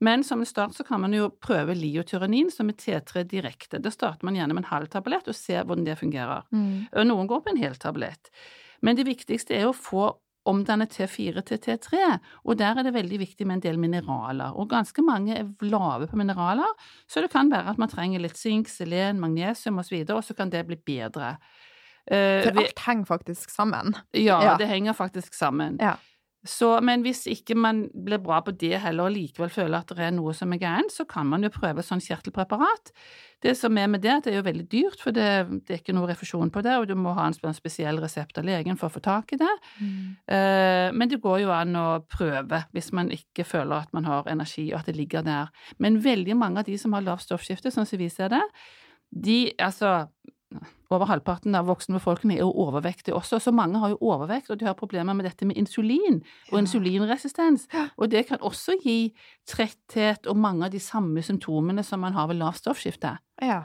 men som en start så kan man jo prøve liotyranin, som er T3 direkte. Da starter man gjerne med en halv tablett og ser hvordan det fungerer. Og noen går på en hel tablett. Men det viktigste er å få omdanne T4 til T3, og der er det veldig viktig med en del mineraler. Og ganske mange er lave på mineraler, så det kan være at man trenger litt sink, selen, magnesium osv., og så kan det bli bedre. Eh, For alt henger faktisk sammen. ja, Ja. det henger faktisk sammen. Ja. Så, men hvis ikke man blir bra på det heller, og likevel føler at det er noe som er gærent, så kan man jo prøve sånn kjertelpreparat. Det som er med det, det er jo veldig dyrt, for det, det er ikke noe refusjon på det, og du må ha en spesiell resept av legen for å få tak i det. Eh, men det går jo an å prøve hvis man ikke føler at man har energi, og at det ligger der. Men veldig mange av de som har lavt stoffskifte, sånn som vi ser det, de, altså over halvparten av voksenbefolkningen er jo overvektige også, så mange har jo overvekt, og de har problemer med dette med insulin og Ja. insulinresistens. Og det kan også gi tretthet og mange av de samme symptomene som man har ved lavt stoffskifte. Ja.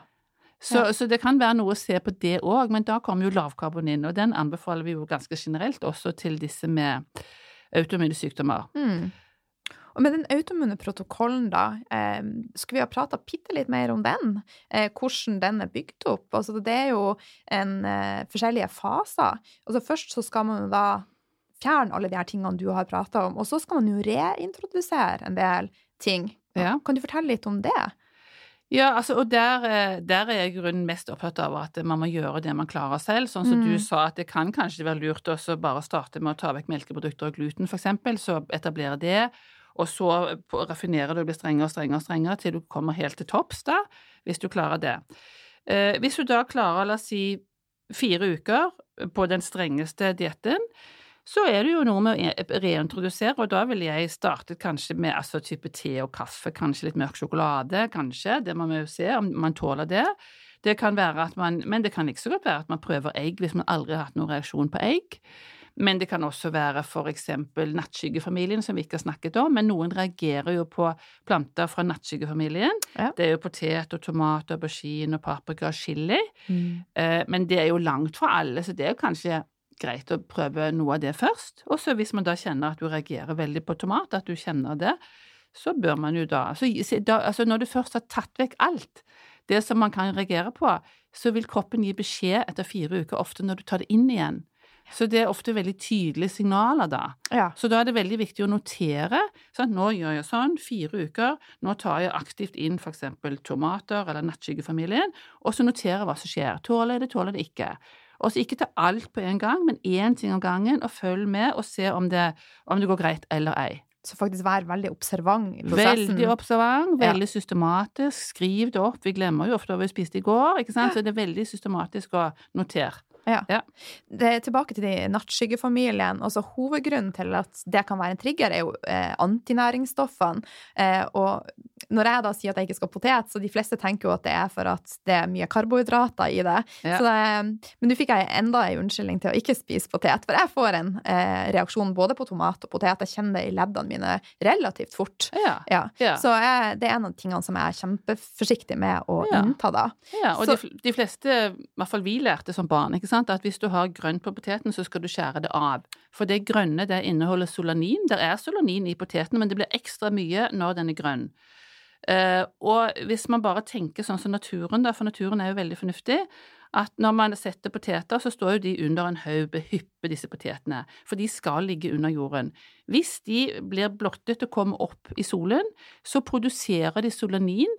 Så, Ja. så det kan være noe å se på det òg, men da kommer jo lavkarbon inn, og den anbefaler vi jo ganske generelt også til disse med autoimmune sykdommer. Mm. Og med den autoimmune protokollen, da, eh, skulle vi ha prata bitte litt mer om den? Eh, hvordan den er bygd opp? Altså, det er jo en, eh, forskjellige faser. Altså, først så skal man jo da fjerne alle de her tingene du har prata om, og så skal man jo reintrodusere en del ting. Ja. Kan du fortelle litt om det? Ja, altså, og der, eh, der er jeg i grunnen mest opptatt av at man må gjøre det man klarer selv. Sånn som Mm. du sa, at det kan kanskje være lurt å bare starte med å ta vekk melkeprodukter og gluten, eksempel, så etablere det. Og så raffinerer du og blir strengere og strengere og strengere til du kommer helt til topps, da, hvis du klarer det. Eh, hvis du da klarer, la oss si, fire uker på den strengeste dietten, så er det jo noe med å e- reintrodusere, og da ville jeg startet kanskje med altså type te og kaffe, kanskje litt mørk sjokolade, kanskje, det må vi jo se om man tåler det. Det kan være at man, men det kan ikke så godt være at man prøver egg hvis man aldri har hatt noen reaksjon på egg. Men det kan også være eksempel nattskyggefamilien, som vi ikke har snakket om, men noen reagerer jo på planter fra nattskyggefamilien. Ja. Det er jo potet og tomat og aubergine og paprika og chili. Eh, Men det er jo langt fra alle, så det er jo kanskje greit å prøve noe av det først. Og så hvis man da kjenner at du reagerer veldig på tomat, at du kjenner det, så bør man jo da, altså, da altså Når du først har tatt vekk alt, det som man kan reagere på, så vil kroppen gi beskjed etter fire uker, ofte når du tar det inn igjen. Så det er ofte veldig tydelige signaler da. Ja. Så da er det veldig viktig å notere. Sant? nå gjør jeg sånn, fire uker, nå tar jeg aktivt inn eksempel tomater eller nattskyggefamilien, og så noterer hva som skjer. Tåler jeg det, tåler jeg det ikke. Og så ikke ta alt på en gang, men én ting om gangen, og følg med og se om det, om det går greit eller ei. Så faktisk vær veldig observant i prosessen. Veldig observant, veldig ja. systematisk. Skriv det opp. Vi glemmer jo ofte hva vi spiste i går, ikke sant? så det er veldig systematisk å notere. Ja. ja. Det tilbake til de nattskyggefamilien. Også hovedgrunnen til at det kan være en trigger, er jo eh, antinæringsstoffene. Eh, og når jeg da sier at jeg ikke skal ha potet, så de fleste tenker jo at det er for at det er mye karbohydrater i det. Ja. det men nå fikk jeg enda en unnskyldning til å ikke spise potet, for jeg får en eh, reaksjon både på tomat og potet. Jeg kjenner det i leddene mine relativt fort. Ja. Ja. Så jeg, det er en av tingene som jeg er kjempeforsiktig med å innta da. Ja, og så, de, de, fleste, i hvert fall vi lærte som barn, ikke sant, at hvis du har grønt på poteten, så skal du skjære det av. For det grønne det inneholder solanin. Det er solanin i poteten, men det blir ekstra mye når den er grønn. Uh, og hvis man bare tenker sånn som naturen, da, for naturen er jo veldig fornuftig, at når man setter poteter, så står jo de under en haug med hyppe, disse potetene, for de skal ligge under jorden. Hvis de blir blottet og kommer opp i solen, så produserer de solanin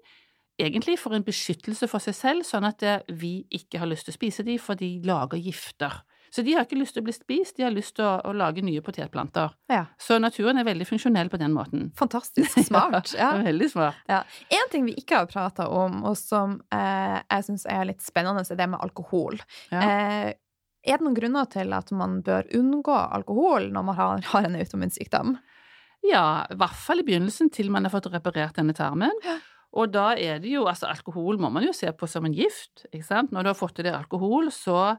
egentlig for en beskyttelse for seg selv, sånn at eh, vi ikke har lyst til å spise dem, for de lager gifter. Så de har ikke lyst til å bli spist, de har lyst til å, å lage nye potetplanter. Ja. Så naturen er veldig funksjonell på den måten. Fantastisk smart. ja, veldig smart. Ja. En ting vi ikke har prata om, og som eh, jeg syns er litt spennende, er det med alkohol. Ja. Eh, er det noen grunner til at man bør unngå alkohol når man har, har en autoimmunsykdom? Ja, i hvert fall i begynnelsen, til man har fått reparert denne tarmen. Og da er det jo Altså, alkohol må man jo se på som en gift, ikke sant. Når du har fått i deg alkohol, så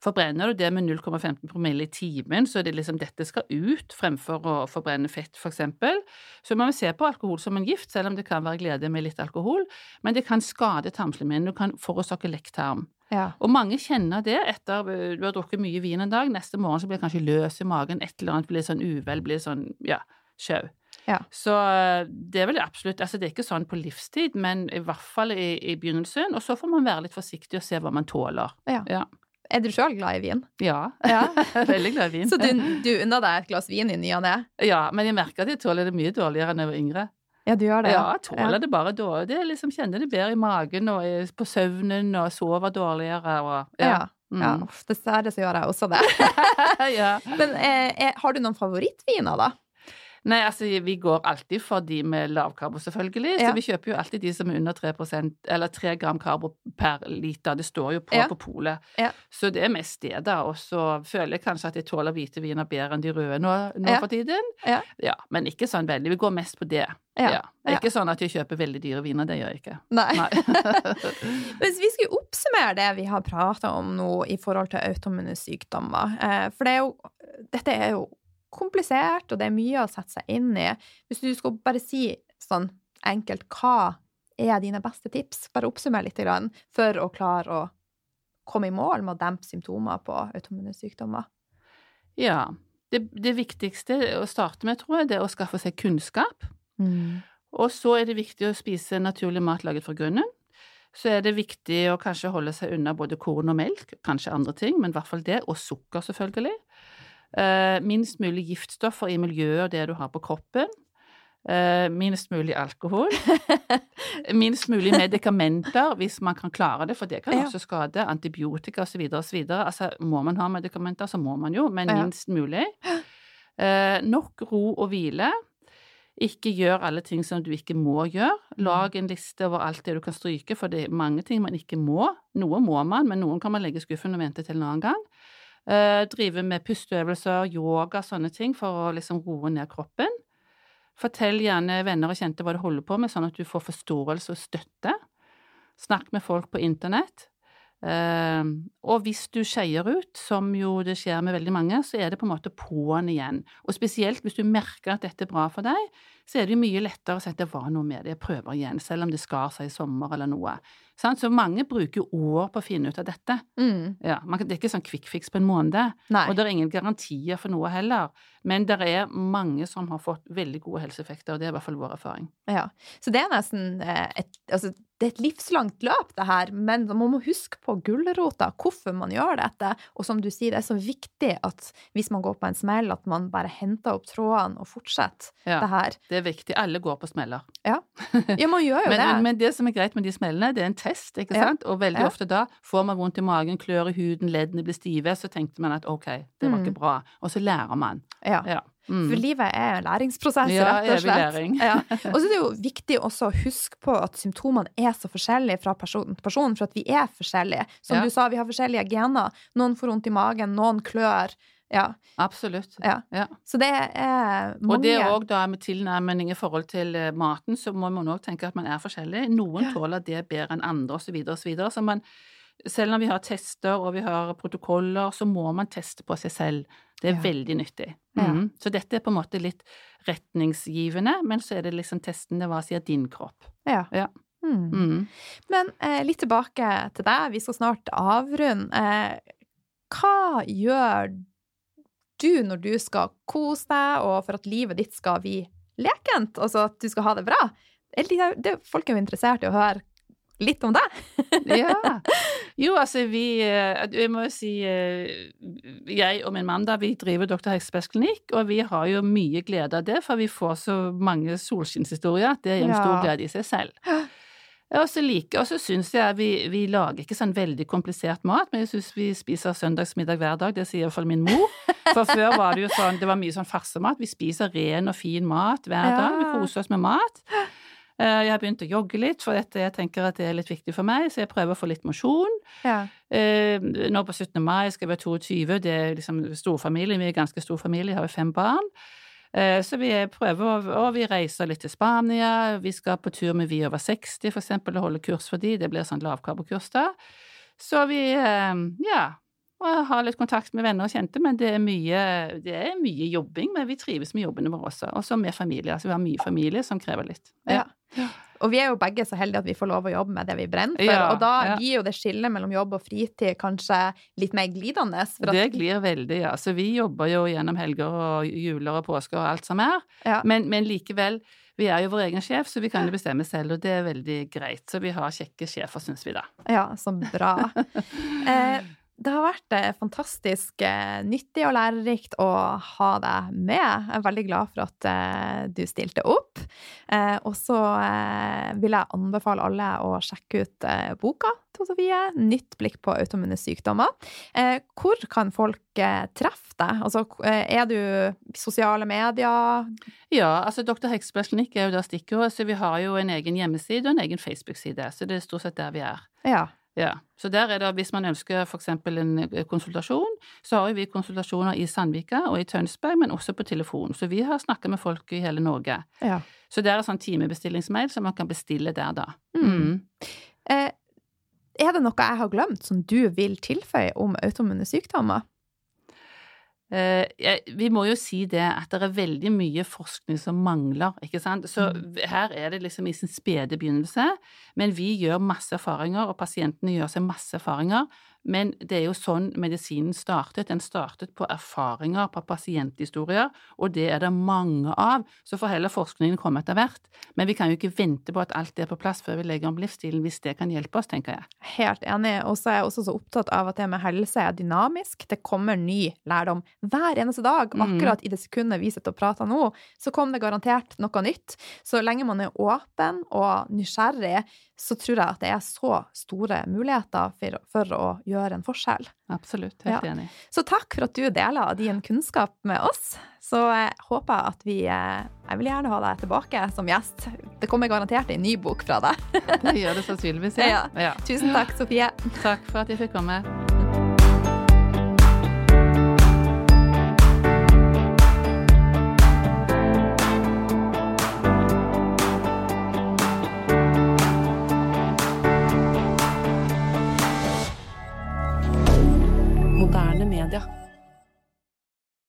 forbrenner du det med 0,15 promille i timen, så det liksom dette skal ut fremfor å forbrenne fett, for eksempel. Så man må se på alkohol som en gift, selv om det kan være glede med litt alkohol. Men det kan skade tarmslimhinnen, du kan forårsake lekktarm. Ja. Og mange kjenner det etter du har drukket mye vin en dag, neste morgen så blir det kanskje løs i magen, et eller annet blir sånn uvel, blir sånn, ja, sjau. Ja. Så eh, det er vel absolutt Altså, det er ikke sånn på livstid, men i hvert fall i, i begynnelsen. Og så får man være litt forsiktig og se hva man tåler. Ja. ja. Er du sjøl glad i vin? Ja. ja. Veldig glad i vin. Så du, du unner deg et glass vin i ny og ne? Ja, men jeg merker at jeg tåler det mye dårligere enn jeg var yngre. Ja, du gjør det? Ja, jeg tåler ja. det bare dårlig. Det liksom Kjenner det bedre i magen og på søvnen og sover dårligere og Ja. ja. Mm. ja dessverre så gjør jeg også det. ja. Men eh, har du noen favorittviner, da? Nei, altså vi går alltid for de med lavkarbo, selvfølgelig. Ja. Så vi kjøper jo alltid de som er under 3% eller 3 gram karbo per liter. Det står jo på ja. på polet. Ja. Så det er mest det, da. Og så føler jeg kanskje at jeg tåler hvite viner bedre enn de røde nå, nå for tiden. Ja. Men ikke sånn veldig. Vi går mest på det. Ja. Ikke sånn at jeg kjøper veldig dyre viner, det gjør jeg ikke. Nei. Nei. Hvis vi skulle oppsummere det vi har prata om nå i forhold til autoimmune sykdommer, eh, for det er jo, dette er jo komplisert, og det er mye å sette seg inn i. Hvis du skal bare si sånn enkelt hva er dine beste tips? Bare oppsummer litt for å klare å komme i mål med å dempe symptomer på autoimmune sykdommer. Ja. Det, det, viktigste å starte med, tror jeg, det er å skaffe seg kunnskap. Mm. Og så er det viktig å spise naturlig mat laget fra grunnen. Så er det viktig å kanskje holde seg unna både korn og melk, kanskje andre ting, men i hvert fall det, og sukker, selvfølgelig. Uh, minst mulig giftstoffer i miljøet og det du har på kroppen. Uh, minst mulig alkohol. minst mulig medikamenter, hvis man kan klare det, for det kan også skade. Antibiotika osv. osv. Altså, må man ha medikamenter, så må man jo, men minst mulig. Uh, nok ro og hvile. Ikke gjør alle ting som du ikke må gjøre. Mm. Lag en liste over alt det du kan stryke, for det er mange ting man ikke må. Noe må man, men noen kan man legge i skuffen og vente til en annen gang. Uh, drive med pusteøvelser, yoga, sånne ting, for å liksom roe ned kroppen. Fortell gjerne venner og kjente hva du holder på med, sånn at du får forståelse og støtte. Snakk med folk på internett. Eh, og hvis du skeier ut, som jo det skjer med veldig mange, så er det på en måte på'n igjen. Og spesielt hvis du merker at dette er bra for deg, så er det mye lettere å si at det var noe med det, jeg prøver igjen, selv om det skar seg i sommer eller noe. Så mange bruker år på å finne ut av dette. Mm. Ja, det er ikke sånn quick fix på en måned. Nei. Og det er ingen garantier for noe heller. Men det er mange som har fått veldig gode helseeffekter, og det er i hvert fall vår erfaring. Ja. Så det er nesten eh, et, altså, det er et livslangt løp, det her, men man må huske på gulrota, hvorfor man gjør dette. Og som du sier, det er så viktig at hvis man går på en smell, at man bare henter opp trådene og fortsetter Ja, det her. det er viktig. Alle går på smeller. Ja, man gjør jo Men, det. men det som er greit med de smellene, det er en test, ikke Ja. sant? Og veldig Ja. ofte da får man vondt i magen, klør i huden, leddene blir stive, så tenkte man at ok, det var Mm. ikke bra. Og så lærer man. ja. Ja. Mm. For livet er en læringsprosess, Ja, rett og slett. læring. Ja. Og så er det jo viktig også å huske på at symptomene er så forskjellige fra person til person, for at vi er forskjellige. Som Ja. du sa, vi har forskjellige gener. Noen får vondt i magen, noen klør. Ja. Absolutt. Ja. Ja. Så det er mange Og det òg da med tilnærming i forhold til eh, maten, så må man òg tenke at man er forskjellig. Noen Ja. tåler det bedre enn andre, osv., osv. Så, så man, selv når vi har tester og vi har protokoller, så må man teste på seg selv. Det er Ja. veldig nyttig. Mhm. Så dette er på en måte litt retningsgivende, men så er det liksom testende hva sier din kropp. Ja. Ja. Mm. Mm. Men eh, litt tilbake til deg. Vi skal snart avrunde. Eh, hva gjør du når du skal kose deg, og for at livet ditt skal bli lekent? Altså at du skal ha det bra? Det, folk er jo interessert i å høre litt om deg. Ja. Jo, altså vi eh, Jeg må jo si eh, Jeg og min mann da, vi driver Dr. Hexbergs klinikk, og vi har jo mye glede av det, for vi får så mange solskinnshistorier at det er en stor glede i seg selv. Og så liker, og så syns jeg vi, vi lager ikke sånn veldig komplisert mat, men jeg syns vi spiser søndagsmiddag hver dag, det sier i hvert fall min mor. For før var det jo sånn, det var mye sånn farsemat. Vi spiser ren og fin mat hver dag, vi koser oss med mat. Eh, Jeg har begynt å jogge litt, for dette, jeg tenker at det er litt viktig for meg, så jeg prøver å få litt mosjon. Ja. Eh, Nå på 17. mai skal vi være 22, det er liksom storfamilie, vi er ganske stor familie, har jo fem barn. Eh, Så vi prøver, og vi reiser litt til Spania, vi skal på tur med Vi over 60 for eksempel, og holde kurs for de, det blir sånn lavkarbokurs da. Så vi, eh, ja, har litt kontakt med venner og kjente, men det er mye, det er mye jobbing, men vi trives med jobbene våre også, og så med familie, altså vi har mye familie som krever litt. Ja. Ja. Og vi er jo begge så heldige at vi får lov å jobbe med det vi brenner for. Ja, og da ja. blir jo det skillet mellom jobb og fritid kanskje litt mer glidende. Det glir veldig, ja. Så vi jobber jo gjennom helger og juler og påsker og alt som er. Ja. Men, men likevel, vi er jo vår egen sjef, så vi kan jo bestemme selv, og det er veldig greit. Så vi har kjekke sjefer, syns vi da. Ja, så bra. Eh, det har vært eh, fantastisk eh, nyttig og lærerikt å ha deg med. Jeg er veldig glad for at eh, du stilte opp. Og så vil jeg anbefale alle å sjekke ut boka til Sofie, 'Nytt blikk på autoimmune sykdommer'. Hvor kan folk treffe deg? Altså, er du sosiale medier? Ja, altså Dr. Hexbergs klinikk er jo da stikkordet, så vi har jo en egen hjemmeside og en egen Facebook-side. Så det er stort sett der vi er. Ja. Ja, så der er det, hvis man ønsker eksempel en eh, konsultasjon, så har vi konsultasjoner i Sandvika og i Tønsberg, men også på telefon. Så vi har snakket med folk i hele Norge. ja. Så det er en sånn timebestillingsmail som man kan bestille der, da. Mm. Eh, er det noe jeg har glemt som du vil tilføye om autoimmune sykdommer? Eh, vi må jo si det at det er veldig mye forskning som mangler, ikke sant. Så Mm. her er det liksom i sin spede begynnelse, men vi gjør masse erfaringer, og pasientene gjør seg masse erfaringer. Men det er jo sånn medisinen startet. Den startet på erfaringer, på pasienthistorier, og det er det mange av. Så får heller forskningen komme etter hvert. Men vi kan jo ikke vente på at alt er på plass før vi legger om livsstilen, hvis det kan hjelpe oss, tenker jeg. Helt enig. Og så er jeg også så opptatt av at det med helse er dynamisk. Det kommer ny lærdom hver eneste dag. Mm. Akkurat i det sekundet vi sitter og prater nå, så kom det garantert noe nytt. Så lenge man er åpen og nysgjerrig, så tror jeg at det er så store muligheter for, for å gjøre en forskjell. Absolutt. Helt Ja. enig. Så takk for at du deler din kunnskap med oss. Så jeg håper at vi eh, Jeg vil gjerne ha deg tilbake som gjest. Det kommer garantert en ny bok fra deg. Det gjør det sannsynligvis, Ja. ja. Tusen takk, Sofie. Takk for at jeg fikk komme.